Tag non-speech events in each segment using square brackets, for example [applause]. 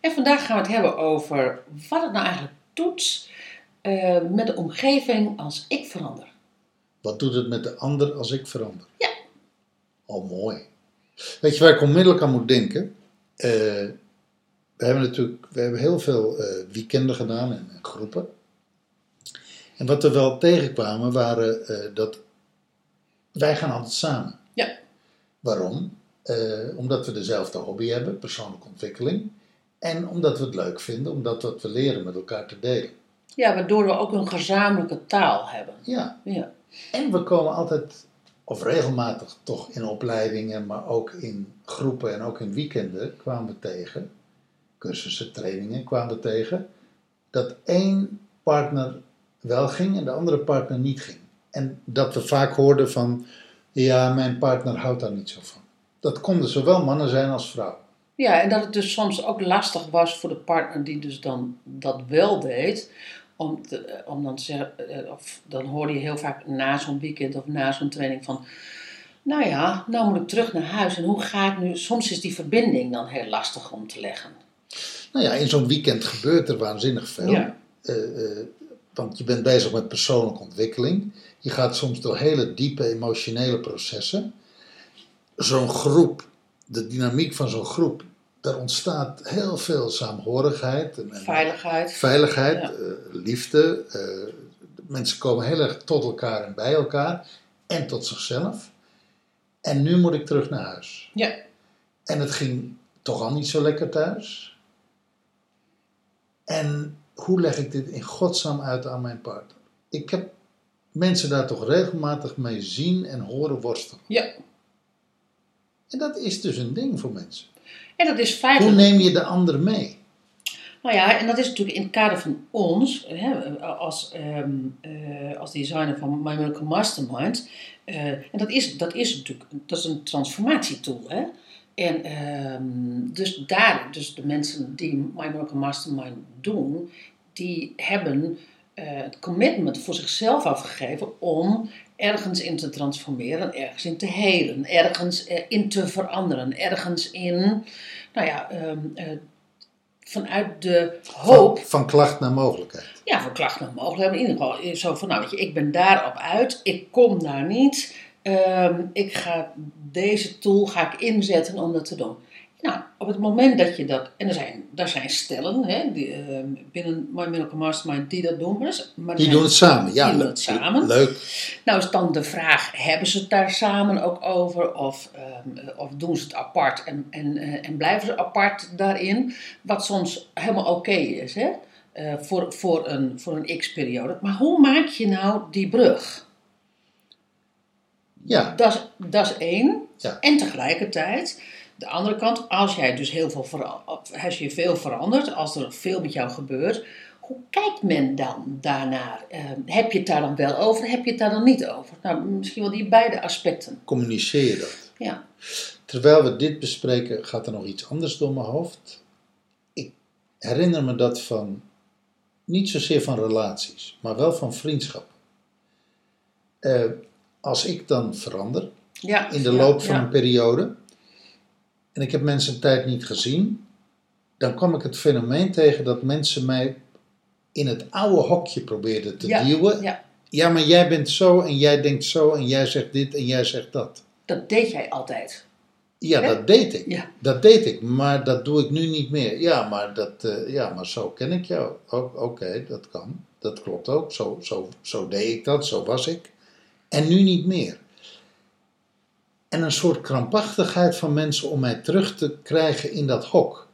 En vandaag gaan we het hebben over wat het nou eigenlijk doet eh, met de omgeving als ik verander. Wat doet het met de ander als ik verander? Ja. Oh, mooi. Weet je waar ik onmiddellijk aan moet denken? Eh, we hebben natuurlijk we hebben heel veel eh, weekenden gedaan en, en groepen. En wat we wel tegenkwamen waren dat wij gaan altijd samen. Ja. Waarom? Omdat we dezelfde hobby hebben, persoonlijke ontwikkeling. En omdat we het leuk vinden, omdat wat we leren met elkaar te delen. Ja, waardoor we ook een gezamenlijke taal hebben. Ja, Ja, En we komen altijd, of regelmatig toch in opleidingen, maar ook in groepen en ook in weekenden kwamen we tegen, cursussen, trainingen kwamen we tegen, dat één partner wel ging en de andere partner niet ging. En dat we vaak hoorden van, ja, mijn partner houdt daar niet zo van. Dat konden zowel mannen zijn als vrouwen. Ja en dat het dus soms ook lastig was voor de partner die dus dan dat wel deed. Om, te, eh, om dan te zeggen, eh, of dan hoorde je heel vaak na zo'n weekend of na zo'n training van... Nou ja, nou moet ik terug naar huis en hoe ga ik nu... Soms is die verbinding dan heel lastig om te leggen. Nou ja, in zo'n weekend gebeurt er waanzinnig veel. Ja. Eh, want je bent bezig met persoonlijke ontwikkeling. Je gaat soms door hele diepe emotionele processen. Zo'n groep, de dynamiek van zo'n groep, daar ontstaat heel veel saamhorigheid. En, Veiligheid. veiligheid, Ja. eh, liefde. eh, mensen komen heel erg tot elkaar en bij elkaar. En tot zichzelf. En nu moet ik terug naar huis. Ja. En het ging toch al niet zo lekker thuis. En hoe leg ik dit in godsnaam uit aan mijn partner? Ik heb mensen daar toch regelmatig mee zien en horen worstelen. Ja. En dat is dus een ding voor mensen. En dat is Hoe feitelijk... neem je de ander mee? Nou ja, en dat is natuurlijk in het kader van ons, hè, als, ehm, eh, als designer van My Miracle Mastermind. eh, en dat is, dat is natuurlijk dat is een transformatietool. Hè? En ehm, dus daar, dus de mensen die My Miracle Mastermind doen, die hebben eh, het commitment voor zichzelf afgegeven om ergens in te transformeren, ergens in te helen, ergens eh, in te veranderen, ergens in, nou ja, ehm, eh, vanuit de hoop, Van, van klacht naar mogelijkheid. ja, van klachten naar mogelijk. In ieder geval zo van, nou weet je, ik ben daarop uit, ik kom daar niet, ehm, ik ga deze tool ga ik inzetten om dat te doen. Nou, op het moment dat je dat, en er zijn, er zijn stellen hè, die, ehm, binnen My Miracle Mastermind die dat doen, maar, Die zijn- doen het samen. Ja, die doen het samen. Leuk. nou is dan de vraag, hebben ze het daar samen ook over? Of, ehm, of doen ze het apart en, en, eh, en blijven ze apart daarin? Wat soms helemaal oké is, hè? Eh, voor, voor een, voor een x-periode. Maar hoe maak je nou die brug? Ja, Dat is, dat is één. Ja. En tegelijkertijd, de andere kant, als jij dus heel veel als je veel verandert, als er veel met jou gebeurt, hoe kijkt men dan daarnaar? Eh, heb je het daar dan wel over? Heb je het daar dan niet over? Nou, misschien wel die beide aspecten. communiceer dat. Ja, Terwijl we dit bespreken, gaat er nog iets anders door mijn hoofd. Ik herinner me dat van, niet zozeer van relaties, maar wel van vriendschappen. Eh, als ik dan verander ja in de ja, loop van ja. een periode en ik heb mensen een tijd niet gezien, dan kwam ik het fenomeen tegen dat mensen mij in het oude hokje probeerden te Ja, duwen. ja. ja, maar jij bent zo en jij denkt zo en jij zegt dit en jij zegt dat. Dat deed jij altijd. Ja, dat deed ik. Ja. Dat deed ik, maar dat doe ik nu niet meer. Ja, maar, dat, eh, ja, maar zo ken ik jou. Oké, dat kan. Dat klopt ook. Zo, zo, zo deed ik dat, zo was ik. En nu niet meer. En een soort krampachtigheid van mensen om mij terug te krijgen in dat hok.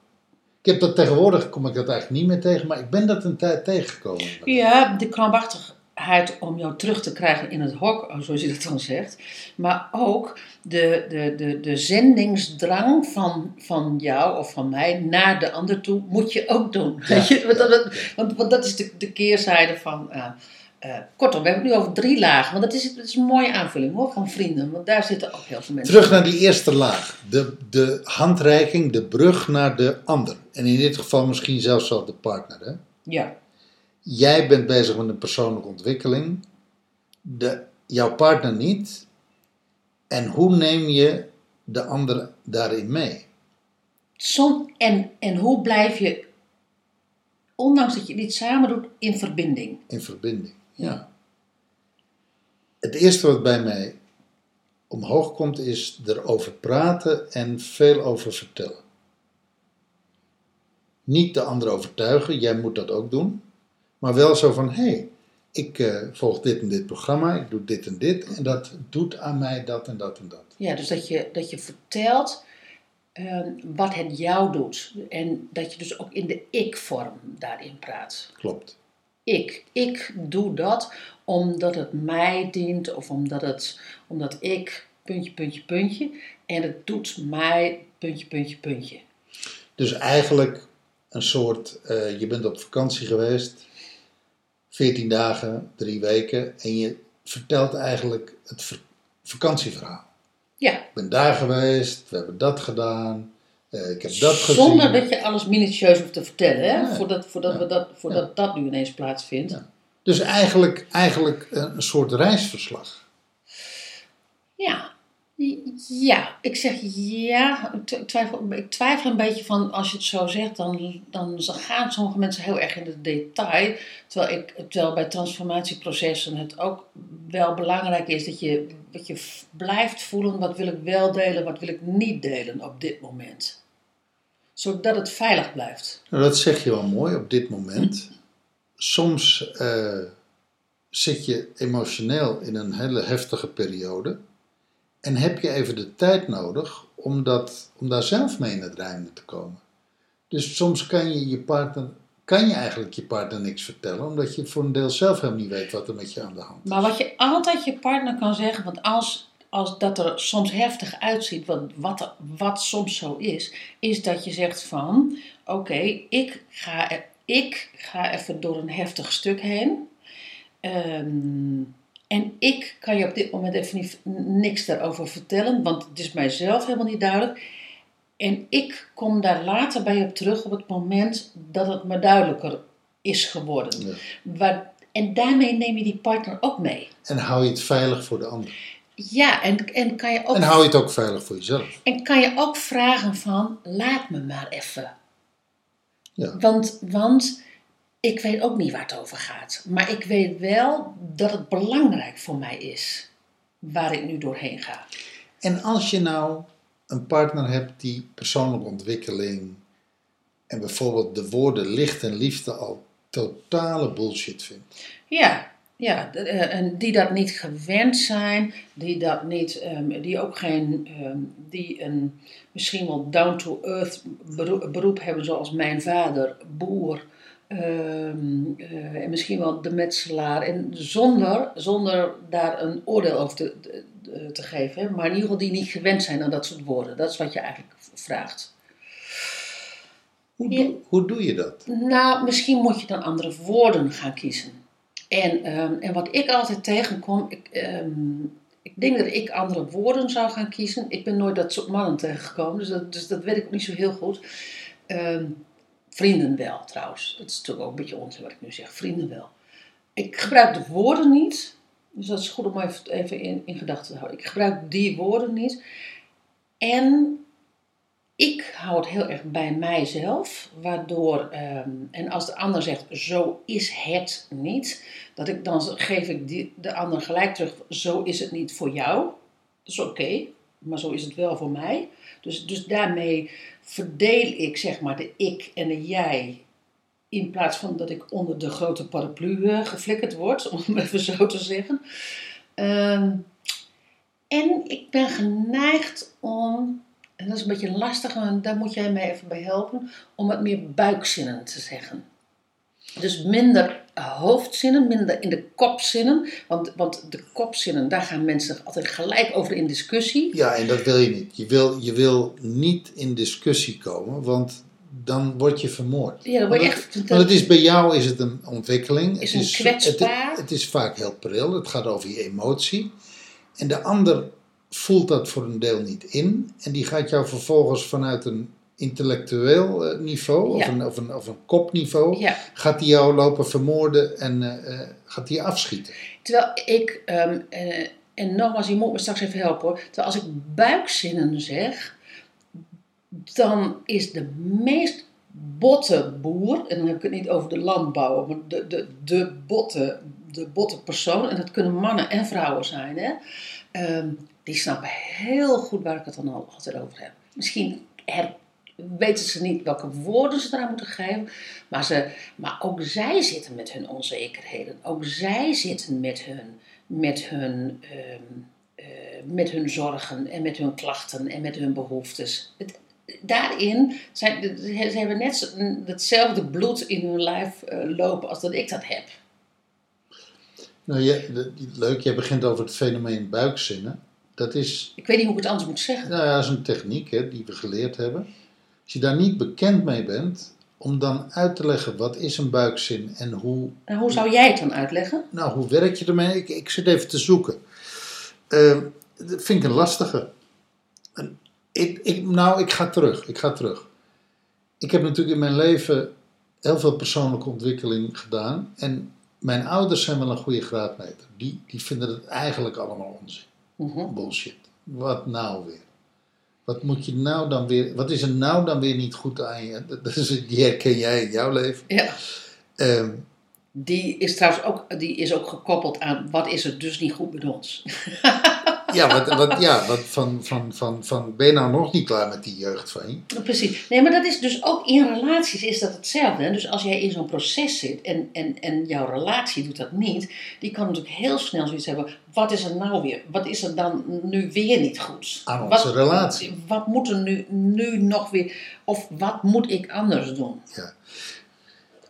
Ik heb dat tegenwoordig, kom ik dat eigenlijk niet meer tegen, maar ik ben dat een tijd tegengekomen. Ja, de krampachtig, bereidheid om jou terug te krijgen in het hok, oh, zoals je dat dan zegt. Maar ook de, de, de, de zendingsdrang van, van jou of van mij naar de ander toe moet je ook doen. Ja, Weet je? Want, dat, ja. want, want dat is de, de keerzijde van. eh, eh, kortom, we hebben het nu over drie lagen. Want dat is, dat is een mooie aanvulling hoor, van vrienden. Want daar zitten ook heel veel mensen. Terug naar die eerste laag. De, de handreiking, de brug naar de ander. En in dit geval misschien zelfs wel de partner. Hè? Ja, Jij bent bezig met een persoonlijke ontwikkeling. De, jouw partner niet. En hoe neem je de ander daarin mee? Som, en, en hoe blijf je, ondanks dat je dit samen doet, in verbinding? In verbinding. Ja. Het eerste wat bij mij omhoog komt is erover praten en veel over vertellen. Niet de ander overtuigen, jij moet dat ook doen. Maar wel zo van, hé, hey, ik eh, volg dit en dit programma, ik doe dit en dit. En dat doet aan mij dat en dat en dat. Ja, dus dat je, dat je vertelt eh, wat het jou doet. En dat je dus ook in de ik-vorm daarin praat. Klopt. Ik. Ik doe dat omdat het mij dient of omdat, het, omdat ik puntje, puntje, puntje. En het doet mij puntje, puntje, puntje. Dus eigenlijk een soort, eh, je bent op vakantie geweest, 14 dagen, drie weken, en je vertelt eigenlijk het ver- vakantieverhaal. Ja, Ik ben daar geweest, we hebben dat gedaan, ik heb dat gezien. zonder dat je alles minutieus hoeft te vertellen. Hè? Voordat, voordat, Ja. we dat, voordat dat nu ineens plaatsvindt. Dus eigenlijk, eigenlijk een soort reisverslag. Ja, ja, ik zeg ja. Ik tw- twijfel, ik twijfel een beetje van als je het zo zegt, dan, dan gaan sommige mensen heel erg in het detail. Terwijl, ik, terwijl bij transformatieprocessen het ook wel belangrijk is dat je, dat je blijft voelen wat wil ik wel delen, wat wil ik niet delen op dit moment. Zodat het veilig blijft. Nou, dat zeg je wel mooi op dit moment. Soms eh, zit je emotioneel in een hele heftige periode. En heb je even de tijd nodig om, dat, om daar zelf mee in het rijmen te komen. Dus soms kan je je partner, kan je eigenlijk je partner niks vertellen, omdat je voor een deel zelf helemaal niet weet wat er met je aan de hand is. Maar wat je altijd je partner kan zeggen, want als, als dat er soms heftig uitziet, wat, wat, wat soms zo is, is dat je zegt van, oké, ik, ga, ik ga even door een heftig stuk heen. Ehm, en ik kan je op dit moment even niet, niks daarover vertellen, want het is mijzelf helemaal niet duidelijk. En ik kom daar later bij op terug op het moment dat het me duidelijker is geworden. Ja. Waar, en daarmee neem je die partner ook mee. En hou je het veilig voor de ander. Ja, en, en, kan je ook, En hou je het ook veilig voor jezelf. en kan je ook vragen van, laat me maar even. Ja. Want, want ik weet ook niet waar het over gaat. Maar ik weet wel dat het belangrijk voor mij is waar ik nu doorheen ga. En als je nou een partner hebt die persoonlijke ontwikkeling en bijvoorbeeld de woorden licht en liefde al totale bullshit vindt. Ja, ja eh, en die dat niet gewend zijn, die dat niet, ehm, die ook geen, ehm, die een misschien wel down-to-earth beroep, beroep hebben zoals mijn vader, boer, ehm, eh, en misschien wel de metselaar. En zonder, zonder daar een oordeel over te, te, te geven, hè, maar in ieder geval die niet gewend zijn aan dat soort woorden. Dat is wat je eigenlijk vraagt. Hoe, Ja. hoe doe je dat? Nou, misschien moet je dan andere woorden gaan kiezen. En, ehm, en wat ik altijd tegenkom, ik, ehm, ik denk dat ik andere woorden zou gaan kiezen. Ik ben nooit dat soort mannen tegengekomen, dus dat, dus dat weet ik ook niet zo heel goed. Ehm, vrienden wel, trouwens. Dat is natuurlijk ook een beetje onzin wat ik nu zeg. Vrienden wel. Ik gebruik de woorden niet. Dus dat is goed om even, in, in gedachten te houden. Ik gebruik die woorden niet. En ik hou het heel erg bij mijzelf, waardoor, ehm, en als de ander zegt, zo is het niet, dat ik dan geef ik die, de ander gelijk terug, zo is het niet voor jou. Dat is oké, maar zo is het wel voor mij. Dus, dus daarmee verdeel ik zeg maar de ik en de jij, in plaats van dat ik onder de grote paraplu eh, geflikkerd word, [laughs] om het even zo te zeggen. Ehm, en ik ben geneigd om en dat is een beetje lastig, want daar moet jij mij even bij helpen, om wat meer buikzinnen te zeggen. Dus minder hoofdzinnen, minder in de kopzinnen. Want, want de kopzinnen, daar gaan mensen altijd gelijk over in discussie. Ja, en dat wil je niet. Je wil, je wil niet in discussie komen, want dan word je vermoord. Ja, dan word je echt... Want het is bij jou is het een ontwikkeling. Is het een kwetsbaar. Het, het is vaak heel pril. Het gaat over je emotie. En de ander voelt dat voor een deel niet in. En die gaat jou vervolgens vanuit een intellectueel eh, niveau of, Ja. een, of, een, of een kopniveau, Ja, gaat die jou lopen vermoorden en eh, gaat die afschieten. terwijl ik... ehm, eh, en nogmaals, je moet me straks even helpen hoor. Terwijl als ik buikzinnen zeg, dan is de meest botte boer, en dan heb ik het niet over de landbouwer, maar de, de, de, botte, de botte persoon, en dat kunnen mannen en vrouwen zijn, hè, ehm, die snappen heel goed waar ik het dan al altijd over heb. Misschien her- weten ze niet welke woorden ze eraan moeten geven, maar, ze, maar ook zij zitten met hun onzekerheden. Ook zij zitten met hun, met hun, ehm, eh, met hun zorgen en met hun klachten en met hun behoeftes. Het, daarin zijn ze hebben net hetzelfde bloed in hun lijf eh, lopen als dat ik dat heb. Nou, je, leuk, jij begint over het fenomeen buikzinnen. Dat is, Ik weet niet hoe ik het anders moet zeggen. nou ja, dat is een techniek hè, die we geleerd hebben. Als je daar niet bekend mee bent, om dan uit te leggen wat is een buikzin en hoe En hoe zou jij het dan uitleggen? Nou, hoe werk je ermee? Ik, ik zit even te zoeken. Ehm, dat vind ik een lastige. Ik, nou, ik ga terug. Ik ga terug. Ik heb natuurlijk in mijn leven heel veel persoonlijke ontwikkeling gedaan. En mijn ouders zijn wel een goede graadmeter. Die, die vinden het eigenlijk allemaal onzin. Mhm. Bullshit. Wat nou weer? Wat moet je nou dan weer... Wat is er nou dan weer niet goed aan je? Dat is, die herken jij in jouw leven. Ja. Ehm, Die is trouwens ook, die is ook gekoppeld aan wat is er dus niet goed met ons. [laughs] Ja, wat, wat, ja van, van, van, van, ben je nou nog niet klaar met die jeugd van je? Precies. Nee, maar dat is dus ook in relaties is dat hetzelfde. hè. Dus als jij in zo'n proces zit en, en, en jouw relatie doet dat niet, die kan natuurlijk heel snel zoiets hebben. Wat is er nou weer? Wat is er dan nu weer niet goed? Aan wat, onze relatie. Wat moet er nu, nu nog weer, of wat moet ik anders doen?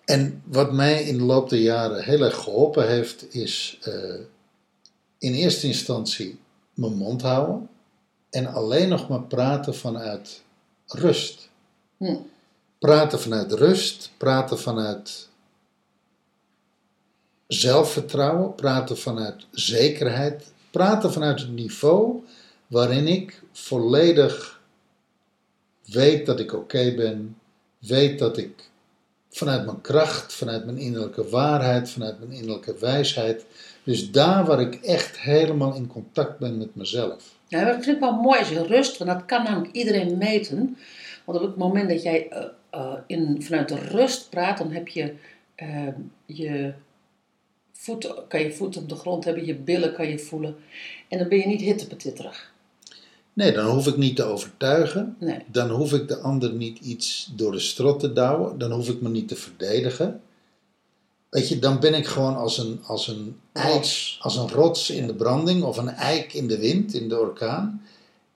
En wat mij in de loop der jaren heel erg geholpen heeft, is eh, in eerste instantie mijn mond houden en alleen nog maar praten vanuit rust. Hm. Praten vanuit rust, praten vanuit zelfvertrouwen, praten vanuit zekerheid, praten vanuit het niveau waarin ik volledig weet dat ik oké ben, weet dat ik vanuit mijn kracht, vanuit mijn innerlijke waarheid, vanuit mijn innerlijke wijsheid, dus daar waar ik echt helemaal in contact ben met mezelf. Ja, dat vind ik wel mooi als je rust, want dat kan namelijk iedereen meten. Want op het moment dat jij eh, eh, in, vanuit de rust praat, dan heb je eh, je voeten, kan je voeten op de grond hebben, je billen kan je voelen. En dan ben je niet hittepetitterig. Nee, dan hoef ik niet te overtuigen. Nee. Dan hoef ik de ander niet iets door de strot te douwen. Dan hoef ik me niet te verdedigen. Weet je, dan ben ik gewoon als een, als een, Rots. als een rots in de branding of een eik in de wind, in de orkaan.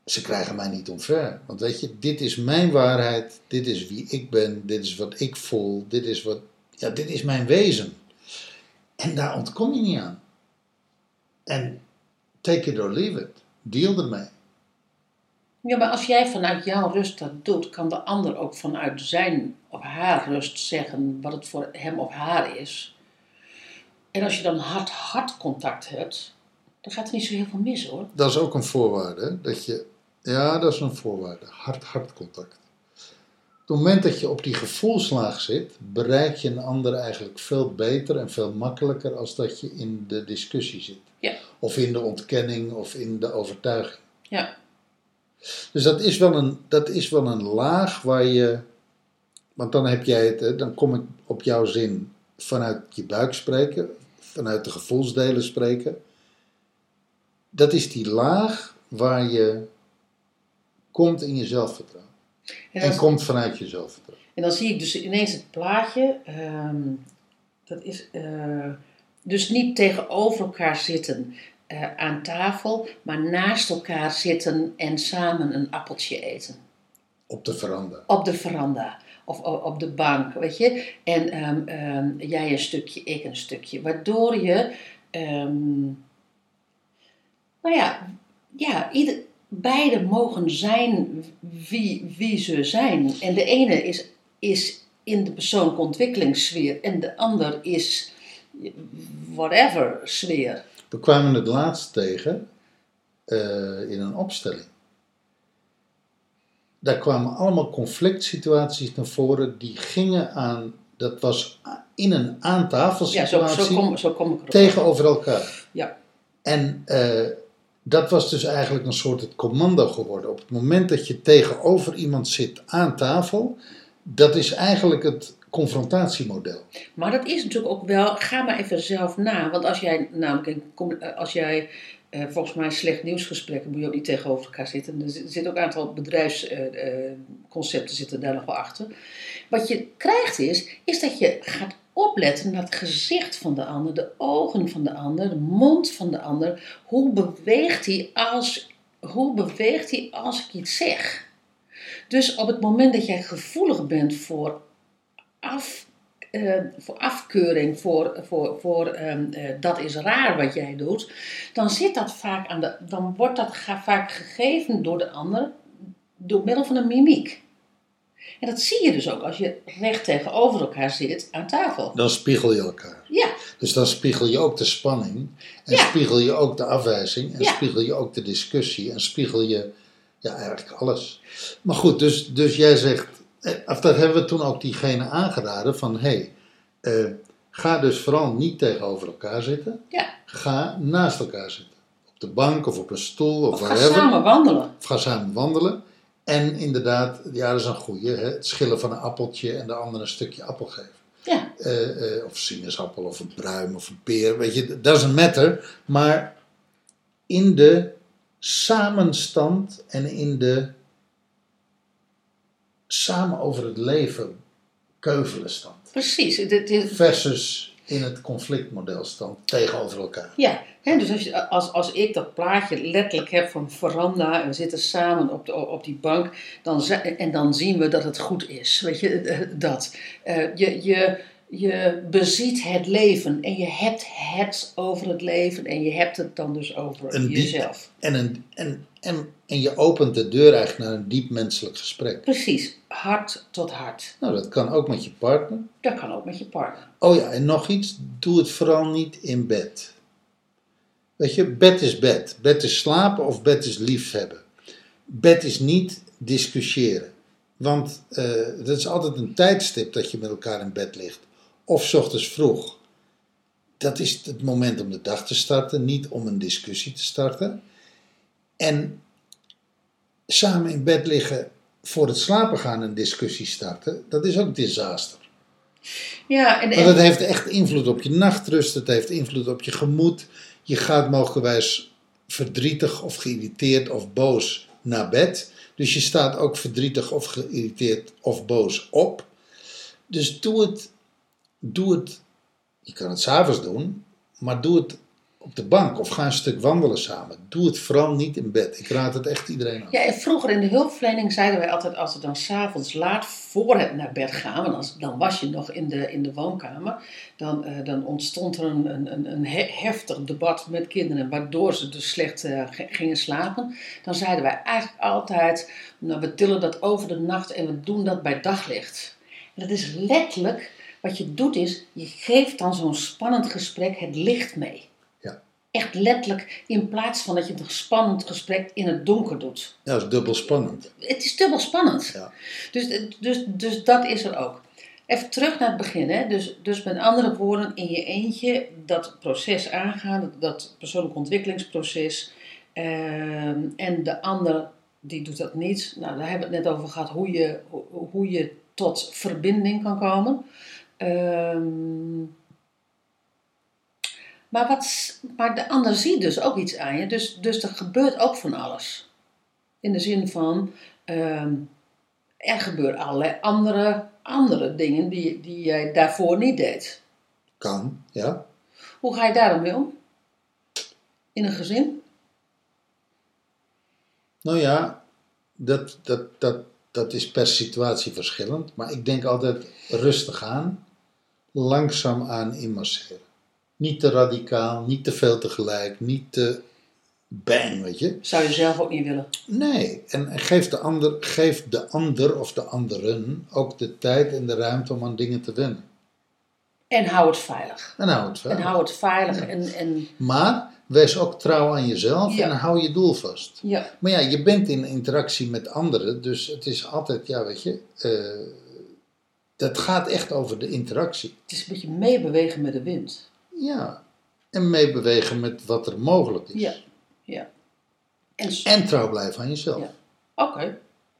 Ze krijgen mij niet omver. Want weet je, dit is mijn waarheid. Dit is wie ik ben. Dit is wat ik voel. Dit is, wat, ja, dit is mijn wezen. En daar ontkom je niet aan. En take it or leave it. Deal ermee. Ja, maar als jij vanuit jouw rust dat doet, kan de ander ook vanuit zijn of haar rust zeggen wat het voor hem of haar is. En als je dan hard-hard contact hebt, dan gaat er niet zo heel veel mis hoor. Dat is ook een voorwaarde. hè, Dat je, ja, dat is een voorwaarde. Hard-hard contact. Op het moment dat je op die gevoelslaag zit, bereik je een ander eigenlijk veel beter en veel makkelijker als dat je in de discussie zit. Ja. Of in de ontkenning of in de overtuiging. Ja, Dus dat is wel een, dat is wel een laag waar je. Want dan heb jij het, dan kom ik op jouw zin vanuit je buik spreken, vanuit de gevoelsdelen spreken. Dat is die laag waar je komt in je zelfvertrouwen. en komt vanuit je zelfvertrouwen. en dan zie ik dus ineens het plaatje. ehm, dat is eh, dus niet tegenover elkaar zitten eh, aan tafel, maar naast elkaar zitten en samen een appeltje eten. Op de veranda. Op de veranda. of op de bank, weet je. En ehm, ehm, jij een stukje, ik een stukje. Waardoor je, ehm, nou ja, ja ieder, beide mogen zijn wie, wie ze zijn. En de ene is, is in de persoonlijke ontwikkelingssfeer en de ander is whatever sfeer. We kwamen het laatst tegen eh, in een opstelling. Daar kwamen allemaal conflict situaties naar voren die gingen aan, dat was in een Ja, zo, aantafelsituatie zo, kom, zo kom ik erop. tegenover elkaar. Ja. En eh, dat was dus eigenlijk een soort het commando geworden. Op het moment dat je tegenover iemand zit aan tafel, dat is eigenlijk het confrontatiemodel. Maar dat is natuurlijk ook wel, ga maar even zelf na. Want als jij namelijk, eh, als jij eh, volgens mij slecht nieuwsgesprekken, moet je ook niet tegenover elkaar zitten. Er zit- ook een aantal bedrijfsconcepten zitten daar nog wel achter. Wat je krijgt is, is dat je gaat opletten naar het gezicht van de ander, de ogen van de ander, de mond van de ander. Hoe beweegt hij als, hoe beweegt hij als ik iets zeg? Dus op het moment dat jij gevoelig bent voor af, eh, voor afkeuring, voor, voor, voor ehm, eh, dat is raar wat jij doet, dan zit dat vaak aan de, dan wordt dat vaak gegeven door de ander door middel van een mimiek. En dat zie je dus ook als je recht tegenover elkaar zit aan tafel. Dan spiegel je elkaar. Ja, Dus dan spiegel je ook de spanning. En Ja. spiegel je ook de afwijzing. En Ja. spiegel je ook de discussie. En spiegel je ja, eigenlijk alles. Maar goed, dus, dus jij zegt. Eh, Of dat hebben we toen ook diegene aangeraden van hé, hey, eh, ga dus vooral niet tegenover elkaar zitten. ja. Ga naast elkaar zitten. Op de bank of op een stoel of, Of ga samen wandelen. Of ga samen wandelen. En inderdaad, ja, dat is een goeie. Hè? Het schillen van een appeltje en de ander een stukje appel geven. Ja, Eh, eh, of sinaasappel of een pruim of een peer. Weet je, dat is een matter. Maar in de samenstand en in de samen over het leven keuvelen stand. precies. Dit, dit, Versus in het conflictmodel stand tegenover elkaar. Ja, hè, dus als, je, als, als ik dat plaatje letterlijk heb van veranda en we zitten samen op, de, op die bank dan, en dan zien we dat het goed is. Weet je, eh, dat. Eh, je, je, je beziet het leven en je hebt het over het leven en je hebt het dan dus over Een jezelf. En, een, en, en, en je opent de deur eigenlijk naar een diep menselijk gesprek. Precies, hart tot hart. Nou, dat kan ook met je partner. Dat kan ook met je partner. Oh ja, en nog iets, doe het vooral niet in bed. Weet je, bed is bed. Bed is slapen of bed is liefhebben. Bed is niet discussiëren. Want eh dat is altijd een tijdstip dat je met elkaar in bed ligt. Of 's ochtends vroeg. Dat is het moment om de dag te starten, niet om een discussie te starten. En samen in bed liggen voor het slapen gaan een discussie starten, dat is ook disaster. Ja, en, Want het heeft echt invloed op je nachtrust, het heeft invloed op je gemoed. Je gaat mogelijkwijs verdrietig of geïrriteerd of boos naar bed. Dus je staat ook verdrietig of geïrriteerd of boos op. Dus doe het, doe het, je kan het s'avonds doen, maar doe het op de bank of ga een stuk wandelen samen. Doe het vooral niet in bed. Ik raad het echt iedereen aan. Ja, en vroeger in de hulpverlening zeiden wij altijd, als we dan s'avonds laat voor het naar bed gaan, want dan was je nog in de, in de woonkamer, dan, eh, dan ontstond er een, een, een, een he- heftig debat met kinderen, waardoor ze dus slecht eh, gingen slapen. Dan zeiden wij eigenlijk altijd, nou, we tillen dat over de nacht en we doen dat bij daglicht. En dat is letterlijk, wat je doet is, je geeft dan zo'n spannend gesprek het licht mee. Echt letterlijk, in plaats van dat je een spannend gesprek in het donker doet Ja, dat is dubbel spannend. het is dubbel spannend. Ja. Dus, dus, dus dat is er ook. Even terug naar het begin. Hè? Dus, dus met andere woorden, in je eentje dat proces aangaan, dat, persoonlijk ontwikkelingsproces. ehm, en de ander die doet dat niet. Nou, daar hebben we het net over gehad, hoe je, hoe, hoe je tot verbinding kan komen. Ehm, maar, wat, maar de ander ziet dus ook iets aan je. Dus, dus er gebeurt ook van alles. In de zin van, ehm, er gebeuren allerlei andere, andere dingen die, die jij daarvoor niet deed. Kan, ja. Hoe ga je daar dan mee om? In een gezin? Nou ja, dat, dat, dat, dat is per situatie verschillend. Maar ik denk altijd rustig aan, langzaam aan inmasseren. Niet te radicaal, niet te veel tegelijk, niet te bang, weet je. Zou je zelf ook niet willen. Nee, en geef de, ander, geef de ander of de anderen ook de tijd en de ruimte om aan dingen te wennen. En hou het veilig. En hou het En veilig. hou het veilig. En, en Maar wees ook trouw aan jezelf Ja. en hou je doel vast. ja, Maar ja, je bent in interactie met anderen, dus het is altijd, ja, weet je, eh, dat gaat echt over de interactie. het is een beetje meebewegen met de wind. Ja, en meebewegen met wat er mogelijk is. Ja, ja. En, trouw blijven aan jezelf. Ja. Oké.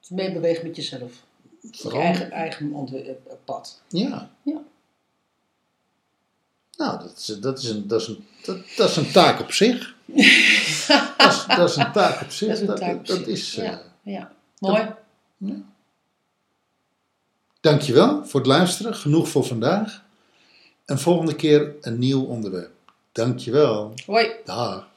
Meebewegen met jezelf. Je Vooral, eigen, eigen ontwe- eh, pad. Ja. Ja. Nou, dat is, dat, is een, dat, is een, dat, dat is een taak op zich. [laughs] dat, is, dat is een taak op zich. Dat is een taak op dat zich. is, eh, Ja, ja. Mooi. Dankjewel voor het luisteren. Genoeg voor vandaag. En volgende keer een nieuw onderwerp. Dankjewel. Hoi. Dag.